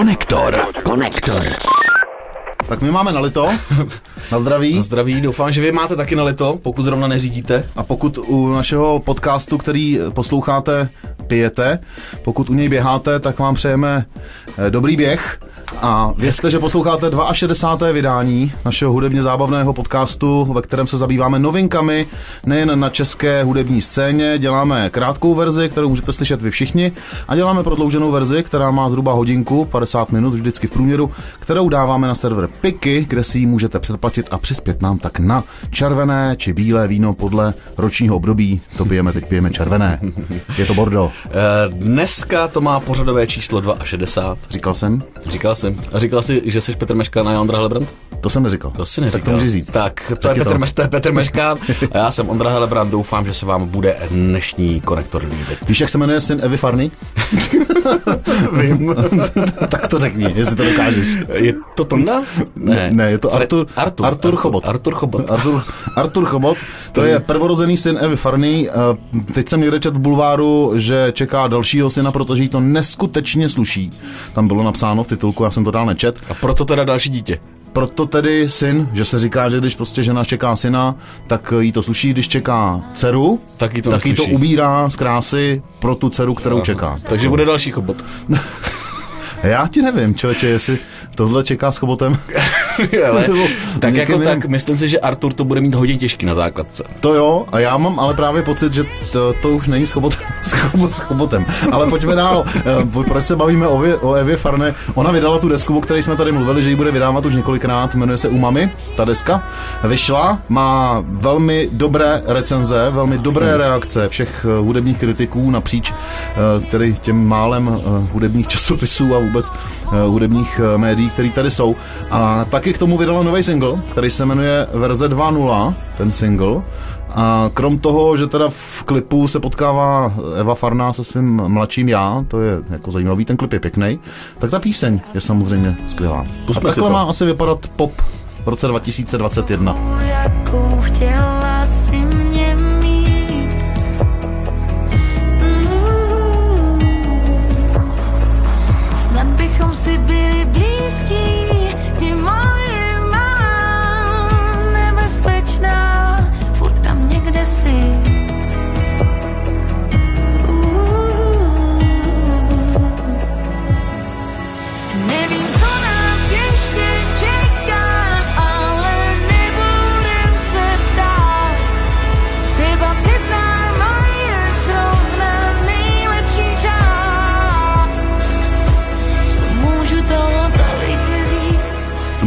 Konektor. Konektor. Tak my máme nalito. Na zdraví. Na zdraví, doufám, že vy máte taky nalito, pokud zrovna neřídíte. A pokud u našeho podcastu, který posloucháte, pijete, pokud u něj běháte, tak vám přejeme eh, dobrý běh a vězte, že posloucháte 62. vydání našeho hudebně zábavného podcastu, ve kterém se zabýváme novinkami nejen na české hudební scéně. Děláme krátkou verzi, kterou můžete slyšet vy všichni, a děláme prodlouženou verzi, která má zhruba hodinku, 50 minut vždycky v průměru, kterou dáváme na server Piky, kde si ji můžete předplatit a přispět nám tak na červené či bílé víno podle ročního období. To pijeme, teď pijeme červené. Je to Bordo. Eh, Dneska to má pořadové číslo 62. Říkal jsem? Říkal jsem. A říkal jsi, že jsi Petr Meškán a já Ondra Helebrant? To jsem neříkal. To si neříkal. Tak to můžeš říct. Tak, to, Tak je Petr, to. Meš, to je Petr Meškán a já jsem Ondra Helebrant. Doufám, že se vám bude dnešní konektor líbit. Víš, jak se jmenuje syn Evy Farny? Vím. tak to řekni, jestli to dokážeš. Je to Tonda? Ne, ne je to Artur, Artur, Artur Chobot. Artur Chobot. Artur, Artur Chobot, to je prvorozený syn Evy Farny. Teď jsem někde čet v bulváru, že čeká dalšího syna, protože jí to neskutečně sluší. Tam bylo napsáno v titulku, já jsem to dál nečet. A proto teda další dítě. Proto tedy syn, že se říká, že když prostě žena čeká syna, tak jí to sluší, když čeká dceru, Tak jí to tak jí to ubírá z krásy pro tu dceru, kterou čeká. Takže bude další Chobot. Já ti nevím, člověče, jestli tohle čeká s chobotem. Ale, tak jako jiným. tak, myslím si, že Artur to bude mít hodně těžký na základce. To jo, a já mám ale právě pocit, že to, to už není s, chobot, s, chobot, s chobotem. Ale pojďme dál. Eh, Proč se bavíme o, Vě, o Evě Farné? Ona vydala tu desku, o které jsme tady mluvili, že ji bude vydávat už několikrát, jmenuje se Umami, ta deska. Vyšla, má velmi dobré recenze, velmi dobré reakce všech eh, hudebních kritiků napříč eh, tedy těm málem hudebních časopisů a vůbec hudebních médií, které tady jsou. A taky k tomu vydala nový single, který se jmenuje Verze 2.0, ten single. A krom toho, že teda v klipu se potkává Eva Farná se svým mladším já, to je jako zajímavý, ten klip je pěkný, tak ta píseň je samozřejmě skvělá. Pusťme a si takhle to. má asi vypadat pop v roce 2021. jakou chtěla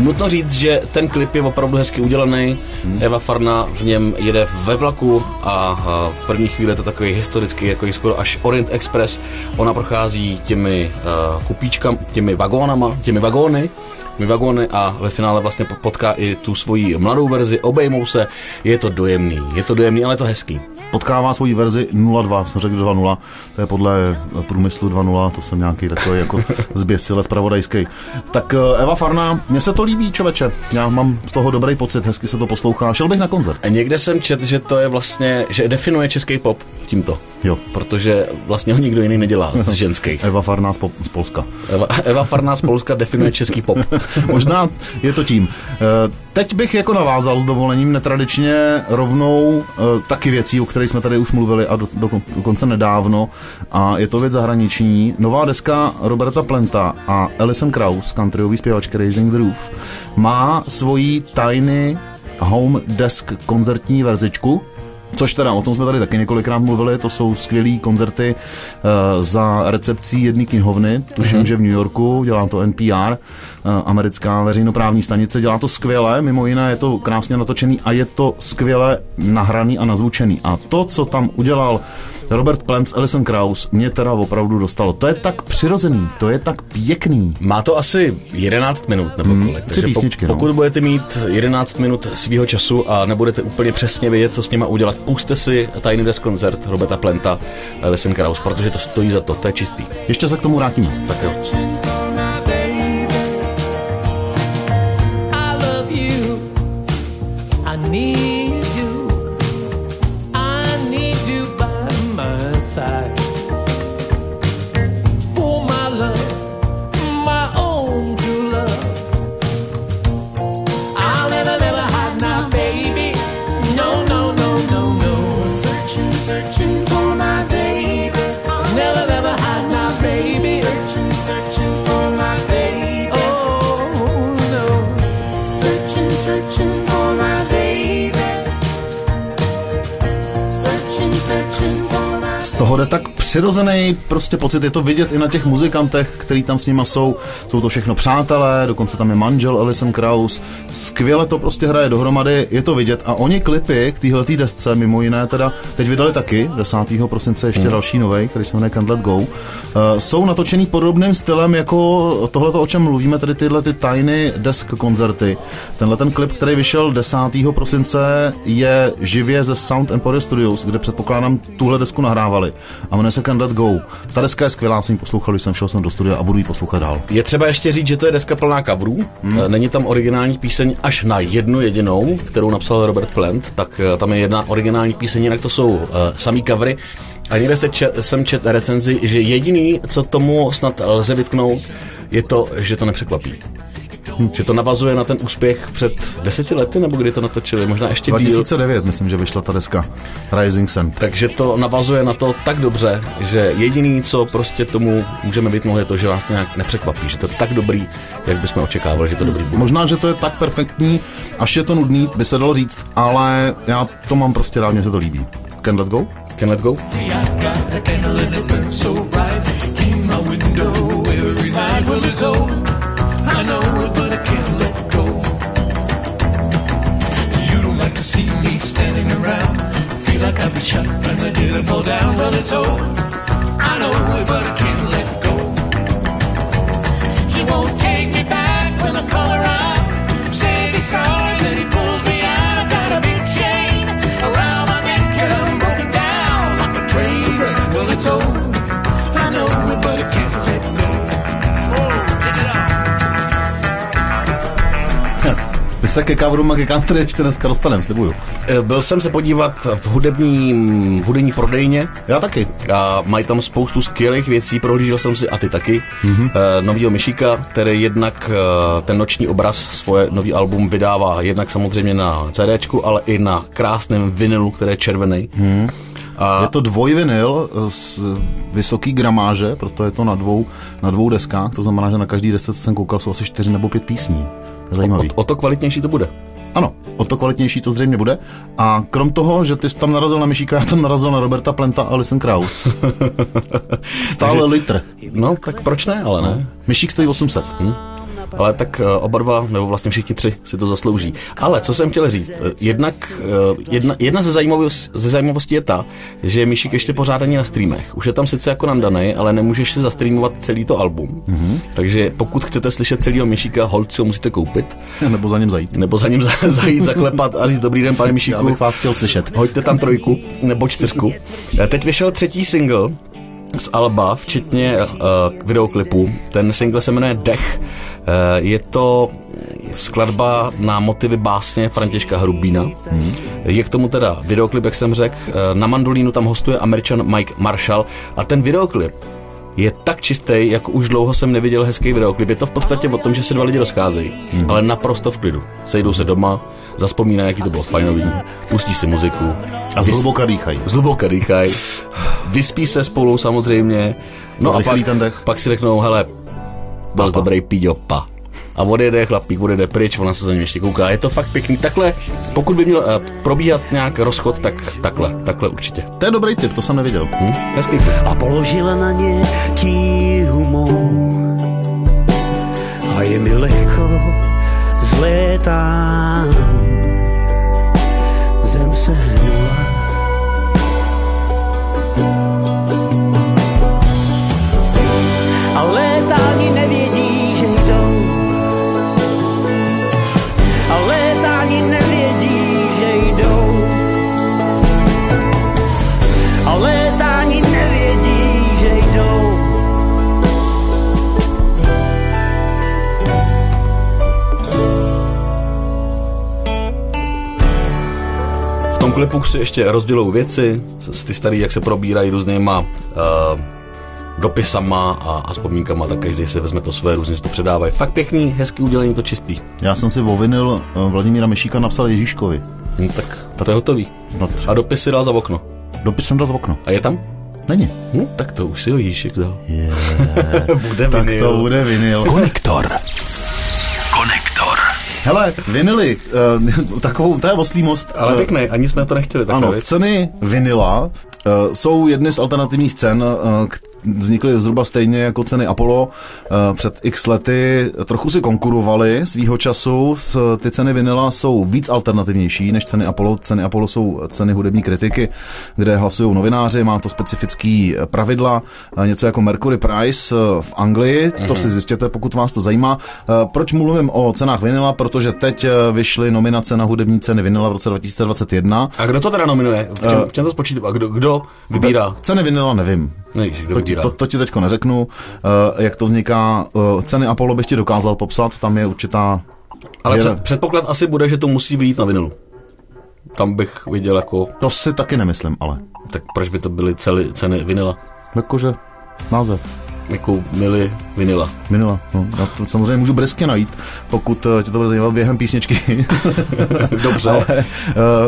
Nutno říct, že ten klip je opravdu hezky udělaný. Eva Farna v něm jede ve vlaku a v první chvíli je to takový historický, jako skoro až Orient Express. Ona prochází těmi uh, kupíčkami, těmi vagónama, těmi vagóny, těmi vagóny a ve finále vlastně potká i tu svoji mladou verzi, obejmou se. Je to dojemný, je to dojemný, ale je to hezký. Potkává svoji verzi 0.2, jsem řekl 2.0, to je podle průmyslu 2.0, to jsem nějaký takový jako zběsile spravodajský. Tak eh, Eva Farná, mně se to líbí, člověče, já mám z toho dobrý pocit, hezky se to poslouchá, šel bych na koncert. A někde jsem čet, že to je vlastně, že definuje český pop tímto. Jo. Protože vlastně ho nikdo jiný nedělá z ženských. Eva Farná z, po, z Polska. Eva, Eva Farná z Polska definuje český pop. Možná je to tím. Eh, Teď bych jako navázal s dovolením netradičně rovnou eh, taky věcí, o kterých jsme tady už mluvili a do, do, dokonce nedávno. A je to věc zahraniční. Nová deska Roberta Plenta a Alison Krauss, countryový zpěvačky Raising the Roof, má svoji Tiny Home Desk koncertní verzičku, Což teda, o tom jsme tady taky několikrát mluvili, to jsou skvělý koncerty uh, za recepcí jedné knihovny, tuším, mm-hmm. že v New Yorku, dělá to NPR, uh, americká veřejnoprávní stanice, dělá to skvěle, mimo jiné je to krásně natočený a je to skvěle nahraný a nazvučený. A to, co tam udělal Robert Plant s Alison Krauss, mě teda opravdu dostalo. To je tak přirozený, to je tak pěkný. Má to asi 11 minut nebo kolik. tři takže písničky, no. pokud budete mít 11 minut svého času a nebudete úplně přesně vědět, co s nima udělat, puste si tajný desk koncert Roberta Plenta Listen Kraus, protože to stojí za to, to je čistý. Ještě se k tomu vrátíme. Tak jo. Toho jde tak přirozený prostě pocit, je to vidět i na těch muzikantech, který tam s nima jsou. Jsou to všechno přátelé, dokonce tam je manžel Alison Krauss. Skvěle to prostě hraje dohromady, je to vidět. A oni klipy k téhletý desce, mimo jiné teda, teď vydali taky, 10. prosince ještě hmm. další nový, který se jmenuje Can't Let Go. Uh, jsou natočený podobným stylem jako tohleto, o čem mluvíme, tedy tyhle ty Tiny Desk koncerty. Tenhle ten klip, který vyšel 10. prosince, je živě ze Sound Empire Studios, kde předpokládám tuhle desku nahrávali. A jmenuje se Can't Let Go. Ta deska je skvělá, jsem ji poslouchal, když jsem šel jsem do studia a budu ji poslouchat dál. Je třeba ještě říct, že to je deska plná coverů. Hmm. Není tam originální píseň až na jednu jedinou, kterou napsal Robert Plant, tak eh, tam je jedna originální píseň, jinak to jsou uh, samý covery. A někde se čet, jsem čet recenzi, že jediný, co tomu snad lze vytknout, je to, že to nepřekvapí. Hm. Že to navazuje na ten úspěch před deseti lety, nebo kdy to natočili, možná ještě díl. 2009, myslím, že vyšla ta deska Rising Sun. Takže to navazuje na to tak dobře, že jediný, co prostě tomu můžeme vytnout, je to, že nás to nějak nepřekvapí, že to je tak dobrý, jak bychom očekávali, že to dobrý bude. Možná, že to je tak perfektní, až je to nudný, by se dalo říct, ale já to mám prostě rád, mně se to líbí. Can let go? Can let go? See, know it, but I can't let go. You don't like to see me standing around. Feel like I'd be shot when I didn't fall down. Well, it's I know it, but I can't let go. Won't take me back when I come se ke coverům a ke country ještě dneska dostaneme, slibuju. Eh, Byl jsem se podívat v hudební, v hudební prodejně Já taky. a mají tam spoustu skvělých věcí, prohlížel jsem si, a ty taky, mm-hmm. novýho Myšíka, který jednak eh, ten noční obraz, svoje nový album vydává jednak samozřejmě na CDčku, ale i na krásném vinilu, který je červený. Mm. A je to dvojvinyl z vysoký gramáže, proto je to na dvou, na dvou deskách, to znamená, že na každý desce, jsem koukal, jsou asi čtyři nebo pět písní. Je o, zajímavý. o to kvalitnější to bude. Ano, o to kvalitnější to zřejmě bude. A krom toho, že ty jsi tam narazil na Myšíka, já tam narazil na Roberta Plenta a Alison Kraus. Stále litr. No, tak proč ne, ale ne. Myšík stojí 800. Hm? Ale tak eh, oba dva, nebo vlastně všichni tři si to zaslouží. Ale co jsem chtěl říct, eh, jednak eh, jedna, jedna ze, zajímavostí, ze zajímavostí je ta, že Míšik ještě pořád není na streamech. Už je tam sice jako nandaný, ale nemůžeš si zastreamovat celý to album. Mm-hmm. Takže pokud chcete slyšet celého Míšika, hold si ho musíte koupit, Nebo za ním zajít. nebo za ním za- zajít, zaklepat a říct dobrý den, pane Já Míšiku. bych vás chtěl slyšet. Hoďte tam trojku nebo čtyřku. Teď vyšel třetí single z Alba, včetně uh, videoklipu. Ten single se jmenuje Dech. Uh, je to skladba na motivy básně Františka Hrubína. Hmm. Je k tomu teda videoklip, jak jsem řekl. Uh, na mandolínu tam hostuje američan Mike Marshall a ten videoklip je tak čistý, jako už dlouho jsem neviděl hezký videoklip. Je to v podstatě o tom, že se dva lidi rozcházejí, hmm. ale naprosto v klidu. Sejdou se doma, zaspomínají, jaký to bylo fajnový, pustí si muziku. A vys- zhluboka dýchají. Zhluboka dýchaj, vyspí se spolu samozřejmě, no a pak, ten dech. pak si řeknou, hele, byl jsi dobrý píďo, pa. A odjede chlapík, odjede pryč, ona se za ním ještě kouká. Je to fakt pěkný. Takhle, pokud by měl uh, probíhat nějak rozchod, tak takhle, takhle určitě. To je dobrý tip, to jsem neviděl. Hm? Hezký a položila na ně tíhu mou. A je mi lehko, late time V tom klipu si ještě rozdělou věci, s- ty starý, jak se probírají různýma uh, dopisama a, a vzpomínkama, tak každý si vezme to své, různě to předávají. Fakt pěkný, hezký udělení, to čistý. Já jsem si o vinyl eh, Vladimíra Myšíka napsal Ježíškovi. Hm, tak to je hotový. No, A dopis si dal za okno. dopis jsem dal z okno. A je tam? Není. Hm, tak to už si ho Ježíšek vzal. Yeah. Bude tak vinyl. to bude vinyl. Konektor. Hele, vinily, uh, takovou, to je oslý most. Ale eh, pěkný, ani jsme to nechtěli takhle, Ano, ceny vinila uh, jsou jedny z alternativních cen, uh, vznikly zhruba stejně jako ceny Apollo uh, před x lety. Trochu si konkurovaly svýho času. Ty ceny vinila jsou víc alternativnější než ceny Apollo. Ceny Apollo jsou ceny hudební kritiky, kde hlasují novináři, má to specifický eh, pravidla, eh, něco jako Mercury Prize eh, v Anglii. To si zjistěte, pokud vás to zajímá. Eh, Proč mluvím o cenách vinila? Protože teď eh, vyšly nominace na hudební ceny vinila v roce 2021. A kdo to teda nominuje? V čem, v čem to spočítá? A kdo, kdo vybírá? Ceny vinila nevím. Nevíš, kdo To ti, to, to ti teďko neřeknu, uh, jak to vzniká. Uh, ceny Apollo bych ti dokázal popsat, tam je určitá... Ale před, předpoklad asi bude, že to musí vyjít na vinilu. Tam bych viděl jako, To si taky nemyslím, ale. tak proč by to byly cely, ceny vinila? Jakože název. Jako mili vinila. Minula. No, já to samozřejmě můžu brzky najít, pokud eh, tě to bude zajímat během písničky. Dobře. Ale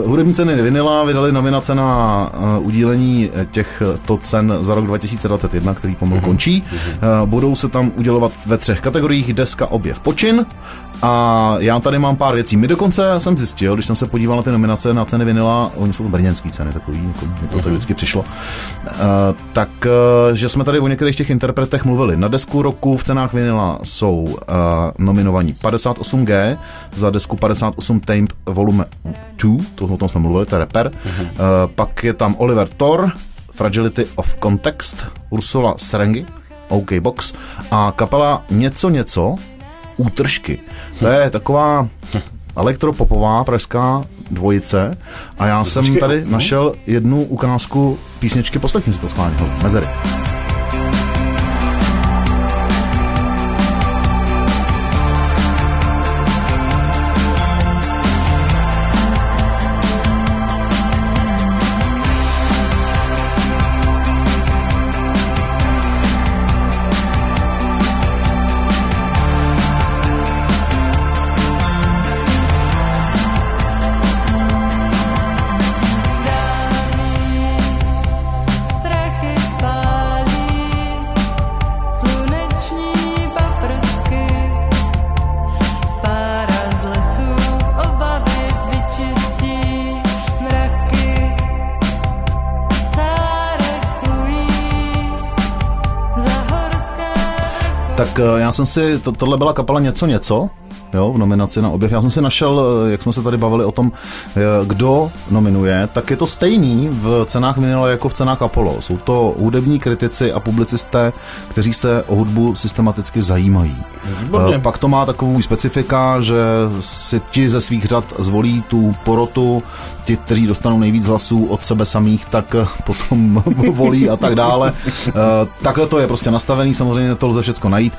uh, hudební ceny Vinila vydali nominace na uh, udílení těchto cen za rok 2021, který pomalu končí. Uh, budou se tam udělovat ve třech kategoriích deska, objev, počin. A já tady mám pár věcí. My dokonce jsem zjistil, když jsem se podíval na ty nominace na ceny vinila, oni jsou to brněnské ceny, takový, jako, mě to tak vždycky přišlo, uh, tak, uh, že jsme tady o některých těch interpretech mluvili. Na desku roku v cenách vinila jsou uh, nominovaní 58G za desku 58 Tamed Volume 2, to, o tom jsme mluvili, to je rapper. Uh, pak je tam Oliver Thor, Fragility of Context, Ursula Serengi, OK Box a kapela Něco něco, Útržky. To je taková elektropopová pražská dvojice a já jsem tady no. našel jednu ukázku písničky, poslechni si to schválně, hele, Mezery. Já jsem si, to, tohle byla kapela Něco něco, jo, v nominaci na objev. Já jsem si našel, eh, jak jsme se tady bavili o tom, eh, kdo nominuje, tak je to stejný v cenách vinila jako v cenách Apollo. Jsou to hudební kritici a publicisté, kteří se o hudbu systematicky zajímají. Výborně. Eh, Pak to má takovou specifika, že si ti ze svých řad zvolí tu porotu, ti, kteří dostanou nejvíc hlasů od sebe samých, tak potom volí a tak dále. Takhle to je prostě nastavený, samozřejmě to lze všechno najít.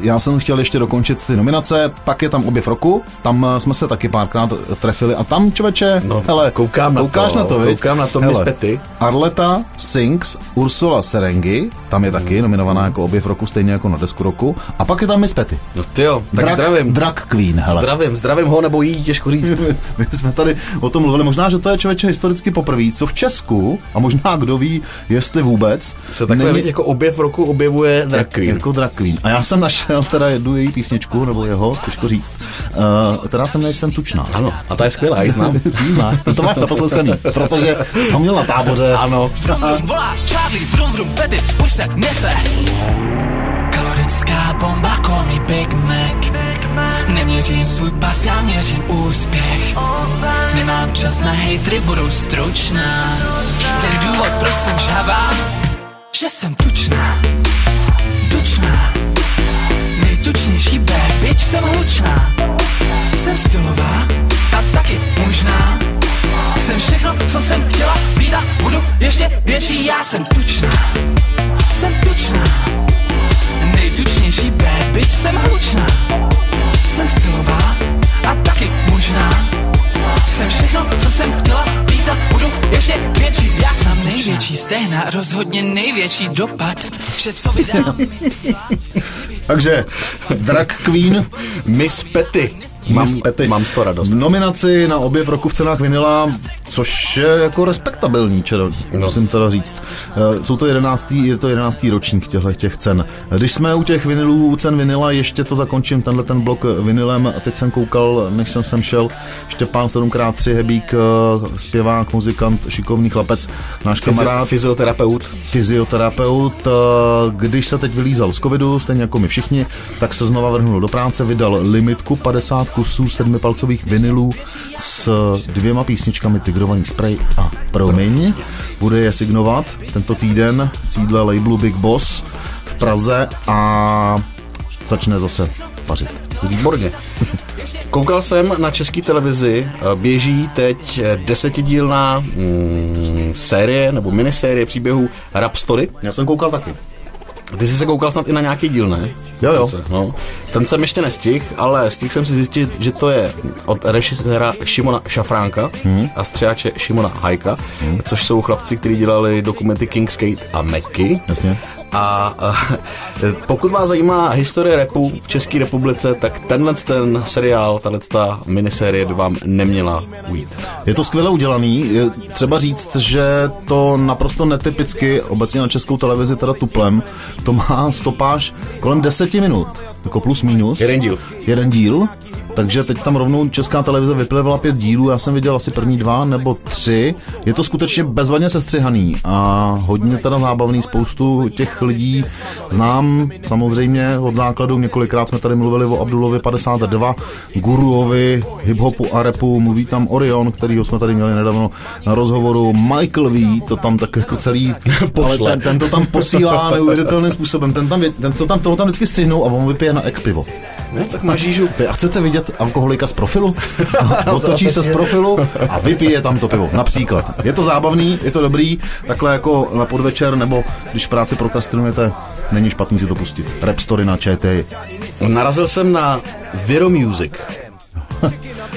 Já jsem chtěl ještě dokončit ty nominace, pak je tam objev roku, tam eh, jsme se taky párkrát trefili a tam člověče, No, hele, koukám na koukáš to, na to, viď? koukám na to, Hele, Petty. Arleta Sings, Ursula Serengi, tam je taky nominovaná jako objev roku, stejně jako na desku roku. A pak je tam Miss Petty. No ty jo, tak Drag, zdravím. Drag Queen, hele. Zdravím, zdravím ho, nebo jí, těžko říct. My jsme tady o tom mluvili. Možná, že to je člověče historicky poprvé, co v Česku, a možná kdo ví, jestli vůbec, Se takhle není... jako objev roku objevuje drag queen. Jako drag queen. A já jsem našel teda jednu její písničku, nebo jeho, těžko říct, uh, která jsem nejsem tučná. Ano, a ta je skvělá, já ji znám. Máš, to, máš naposlouchaný, protože jsem měl na táboře. Ano. Vrum, vrum, volá Charlie, vrum, vrum, Betty, už se nese. Kalorická bomba, call me Big Mac. Neměřím svůj pas, já měřím úspěch. Nemám čas na hejtry, budou stručná. Ten důvod, proč jsem žhavá, že jsem tučná. Tučná. Bitch, jsem hlučná. Jsem stylová a taky možná. Jsem všechno, co jsem chtěla být a budu ještě větší, já jsem tučná. Jsem tučná. Nejtučnější bad bitch, jsem hlučná. Jsem stylová a taky možná. Jsem všechno, co jsem chtěla být a budu ještě větší, já jsem největší stehna, rozhodně největší dopad. Vše, co vydám, Takže Drag Queen, Miss Petty. Mám, Miss Petty. mám z toho radost. Nominaci na objev roku v cenách vinila což je jako respektabilní, čero, No. musím teda říct. Eh, Jsou to jedenáctý, je to jedenáctý ročník těchto těch cen. Když jsme u těch vinilů, u cen vinila, ještě to zakončím, tenhle ten blok vinilem. A teď jsem koukal, než jsem sem šel, Štěpán 7x3 Hebík, eh, zpěvák, muzikant, šikovný chlapec, náš kamarád, Fyzioterapeut. fyzioterapeut, eh, když se teď vylízal z covidu, stejně jako my všichni, tak se znova vrhnul do práce, vydal limitku 50 kusů sedmipalcových vinilů s dvěma písničkami Tigrovaný spray a Promiň. Bude je signovat tento týden v sídle labelu Big Boss v Praze a začne zase pařit. Výborně. Koukal jsem na české televizi, eh, běží teď desetidílná mm, série nebo minisérie příběhů Rap Story. Já jsem koukal taky. Ty jsi se koukal snad i na nějaký díl, ne? Jo, jo. No. Ten jsem ještě nestihl, ale stihl jsem si zjistit, že to je od režiséra Šimona Šafránka hmm. a střihače Šimona Hajka, hmm. což jsou chlapci, kteří dělali dokumenty Kingskate a Meky. Jasně. A eh, pokud vás zajímá historie repu v České republice, tak tenhle ten seriál, tahle ta minisérie by vám neměla ujít. Je to skvěle udělaný. Je třeba říct, že to naprosto netypicky, obecně na českou televizi teda tuplem, to má stopáž kolem 10 minut, jako plus minus. Jeden díl. Jeden díl. Takže teď tam rovnou česká televize vyplevala pět dílů, já jsem viděl asi první dva nebo tři. Je to skutečně bezvadně sestřihaný a hodně teda zábavný. Spoustu těch lidí znám samozřejmě od základu. Několikrát jsme tady mluvili o Abdulovi 52, guruovi hiphopu a repu. Mluví tam Orion, kterýho jsme tady měli nedávno na rozhovoru. Michael V, to tam tak jako celý, ale ten, ten, to tam posílá neuvěřitelným způsobem. Ten, tam, ten, co tam, toho tam vždycky střihnou a on vypije na ex pivo. No, tak máš jížu. A chcete vidět alkoholika z profilu? Otočí se z profilu a vypije tam to pivo. Například. Je to zábavný, je to dobrý, takhle jako na podvečer, nebo když v práci prokrastinujete, není špatný si to pustit. Rap story na ČT. Narazil jsem na Viro Music.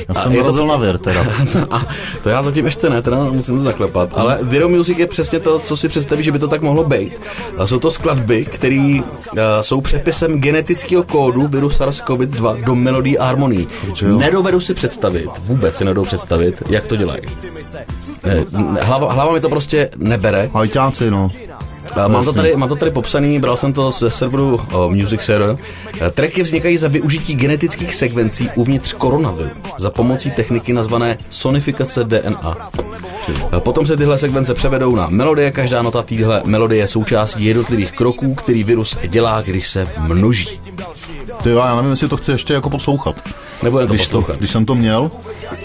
Já jsem je to- narazil na věr teda. A to já zatím ještě ne, teda musím to zaklepat. Ale Viro Music je přesně to, co si představí, že by to tak mohlo být. A jsou to skladby, které uh, jsou přepisem genetického kódu viru SARS-CoV-2 do melodii a harmonii. Nedovedu si představit, vůbec si nedovedu představit, jak to dělají. Ne, Hlava, hlava mi to prostě nebere. Hajťáci, no. A Mám to, tady, mám to tady popsaný, bral jsem to ze serveru o, Music Server. Eh, Tracky vznikají za využití genetických sekvencí uvnitř koronaviru za pomocí techniky nazvané sonifikace DNA. Eh, Potom se tyhle sekvence převedou na melodie, každá nota téhle melodie je součástí jednotlivých kroků, který virus dělá, když se množí. Ty jo, já nevím, jestli to chci ještě jako poslouchat. Nebo to Když, to, poslouchat. když jsem to měl,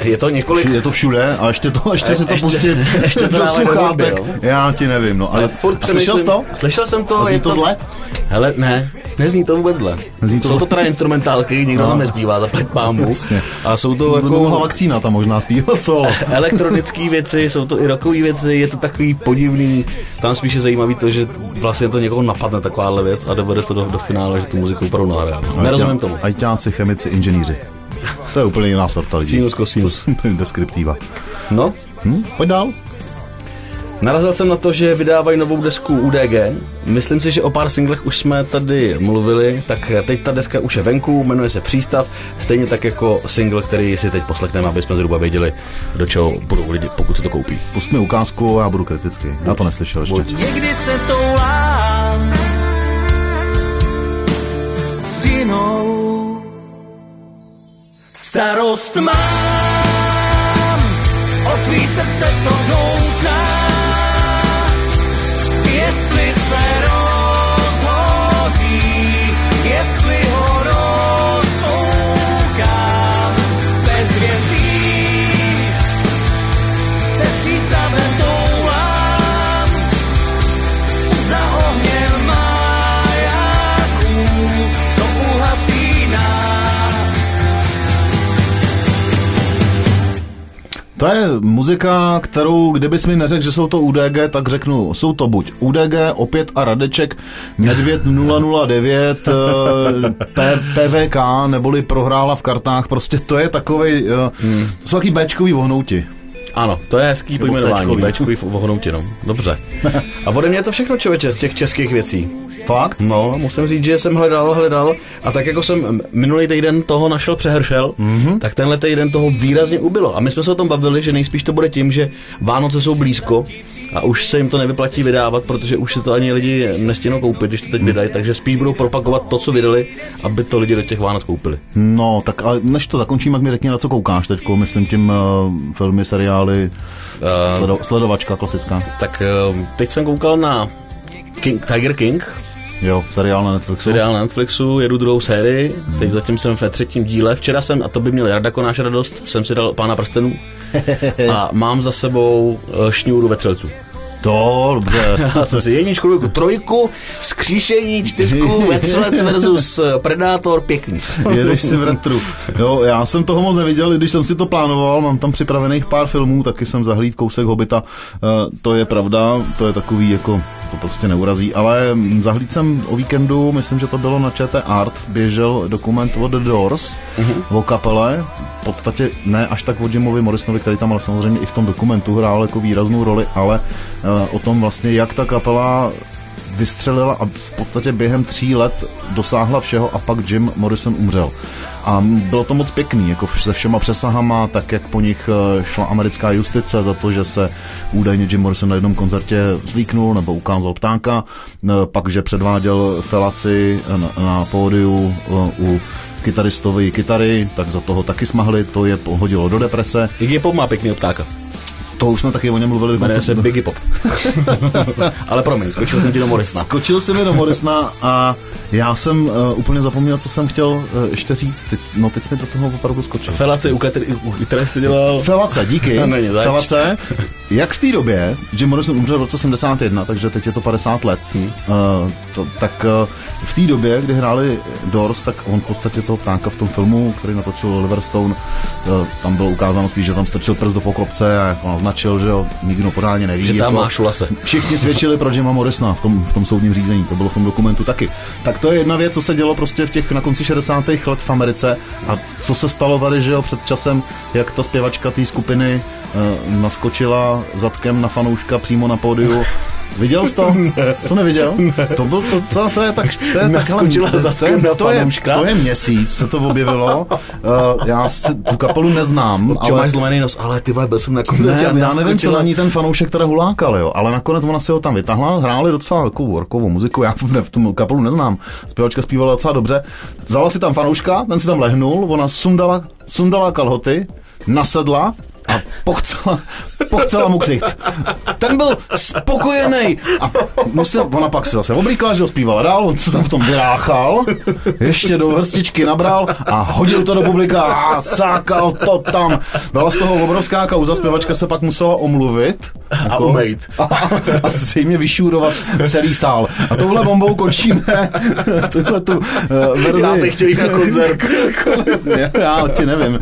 Je to několik... je to všude a ještě, to, ještě si to ještě- pustit ještě to do sluchátek. jo. Já ti nevím, no. Ale, Ale furt a slyšel jsi to? Slyšel jsem to. A zní je to zle? Hele, ne, nezní to vůbec zle. Nezní to jsou zle. to teda instrumentálky, nikdo No. tam nezbývá, zaplať pámu. A jsou to To by mohla jako vakcína tam možná zpívat solo. elektronické věci, jsou to i rockové věci, je to takový podivný. Tam spíše zajímavý to, že vlastně to někoho napadne takováhle věc a dovede to do, do finále, že tu muziku opravdu nahraje. Nerozumím tomu. Ajťáci, chemici, inženýři. To je úplně jiná sorta lidí. Sinus, cosinus. To deskriptiva. No, Hm? Pojď dál. Narazil jsem na to, že vydávají novou desku UDG. Myslím si, že o pár singlech už jsme tady mluvili, tak teď ta deska už je venku, jmenuje se Přístav, stejně tak jako single, který si teď poslechneme, aby jsme zhruba věděli, do čeho budou lidi, pokud si to koupí. Pust mi ukázku a já budu kritický. Já to neslyšel ještě. Někdy se toulám s Starost mám o tvý srdce, co doutá. To je muzika, kterou kdybys mi neřekl, že jsou to UDG, tak řeknu, jsou to buď UDG, opět a Radeček, Medvěd 009, eh, P, PVK, neboli prohrála v kartách, prostě to je takovej, hmm. to jsou taky Bčkový vohnouti. Ano, to je hezký Nebo pojmenování. Bčkový v ohonoutě, no. Dobře. A ode mě je to všechno, člověče, z těch českých věcí. Fakt? No, musím říct, že jsem hledal, hledal a tak jako jsem minulý týden toho našel přehršel, mm-hmm. tak tenhle týden toho výrazně ubylo. A my jsme se o tom bavili, že nejspíš to bude tím, že Vánoce jsou blízko a už se jim to nevyplatí vydávat, protože už se to ani lidi nestěnou koupit, když to teď vydají, takže spíš budou propagovat to, co vydali, aby to lidi do těch Vánoc koupili. No, tak ale než to zakončím, jak mi řekni, na co koukáš teď, myslím tím uh, filmy, seriály, uh, sledo, sledovačka klasická. Tak eh, teď jsem koukal na King, Tiger King, Jo, seriál na Netflixu. seriál na Netflixu, jedu druhou sérii, teď zatím jsem ve třetím díle, včera jsem, a to by měl Jarda Konáš radost, jsem si dal Pána prstenů a mám za sebou eh, šňůru vetřelců. To, dobře. Já jsem si jedničku, dvojku, trojku, skříšení, čtyřku, vetřelec versus eh, Predátor, pěkný. Jedeš si v retru. Jo, já jsem toho moc neviděl, i když jsem si to plánoval, mám tam připravených pár filmů, taky jsem zahlíd kousek Hobita. Uh, to je pravda, to je takový jako to prostě neurazí, ale zahlíd jsem o víkendu, myslím, že to bylo na ČT Art, běžel dokument o The Doors, uh-huh. o kapele, v podstatě ne až tak o Jimovi Morrisonovi, který tam ale samozřejmě i v tom dokumentu hrál jako výraznou roli, ale o tom vlastně, jak ta kapela vystřelila a v podstatě během tří let dosáhla všeho a pak Jim Morrison umřel. A bylo to moc pěkný, jako se všema přesahama, tak jak po nich eh, šla americká justice za to, že se údajně Jim Morrison na jednom koncertě zlíknul nebo ukázal ptáka, eh, pak, že předváděl felaci na, na pódiu eh, u kytaristovy kytary, tak za toho taky smahli, to je hodilo do deprese. Iggy Pop má pěkný ptáka. To už jsme taky o něm mluvili. Jmenuje se Biggie Pop. Ale promiň, skočil jsem ti do Morrisona. Skočil jsem mi do Morrisona a já jsem uh, úplně zapomněl, co jsem chtěl uh, ještě říct. Teď, no teď mi do toho opravdu skočil. Felaci, u které, u které jste dělal... Felace, díky. To není zač. Felace. Jak v té době, Jim Morrison umřel v roce 71, takže teď je to 50 let, uh, to, tak uh, v té době, kdy hráli Doors, tak on v podstatě toho ptáka v tom filmu, který natočil Oliver Stone, uh, tam bylo ukázáno spíš, že tam strčil prst do poklopce a jako naznačil, že jo, nikdo pořádně neví. Že tam jako, máš lase. Všichni svědčili pro Jima Morrisona v tom, v tom soudním řízení, to bylo v tom dokumentu taky. Tak to je jedna věc, co se dělo prostě v těch na konci 60. let v Americe a co se stalo tady, že jo, před časem, jak ta zpěvačka té skupiny uh, naskočila zadkem na fanouška přímo na pódiu. Viděl jsi to? Jsi to neviděl? To, byl, to, to, to je tak... To je Naskočila zadkem to je, na to je, to je měsíc, se to objevilo. Uh, já si tu kapelu neznám, Čo ale... máš zlomený nos, ale ty vole, byl jsem na koncertě Ne, já nevím, co na ní ten fanoušek teda hulákal, jo, ale nakonec ona si ho tam vytahla, hráli docela takovou rockovou muziku, já v, v tom kapelu neznám, zpěvačka zpívala docela dobře, vzala si tam fanouška, ten si tam lehnul, ona sundala, sundala kalhoty, nasedla a pochcela, pochcela mu ksicht. Ten byl spokojený. A musel, ona pak se zase oblíkla, že ho zpívala dál, on se tam v tom vyráchal, ještě do hrstičky nabral a hodil to do publika a sákal to tam. Byla z toho obrovská kauza, zpěvačka se pak musela omluvit. A umejt. A, a zřejmě vyšůrovat celý sál. A touhle bombou končíme tuhle tu uh, verzi. Já bych chtěl jít na koncert. já, já ti nevím,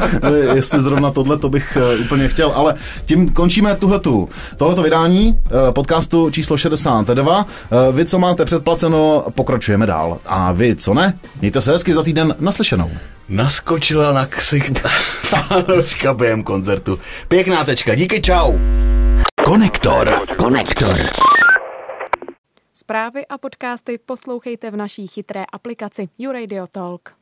jestli zrovna tohle to bych uh, úplně chtěl, ale tím končíme tuhletu, tohleto vydání uh, podcastu číslo 62. Uh, vy, co máte předplaceno, pokračujeme dál. A vy, co ne, mějte se hezky za týden naslyšenou. Naskočila na ksicht fanouška během koncertu. Pěkná tečka, díky, čau. Konektor. Konektor. Zprávy a podcasty poslouchejte v naší chytré aplikaci YouRadio Talk.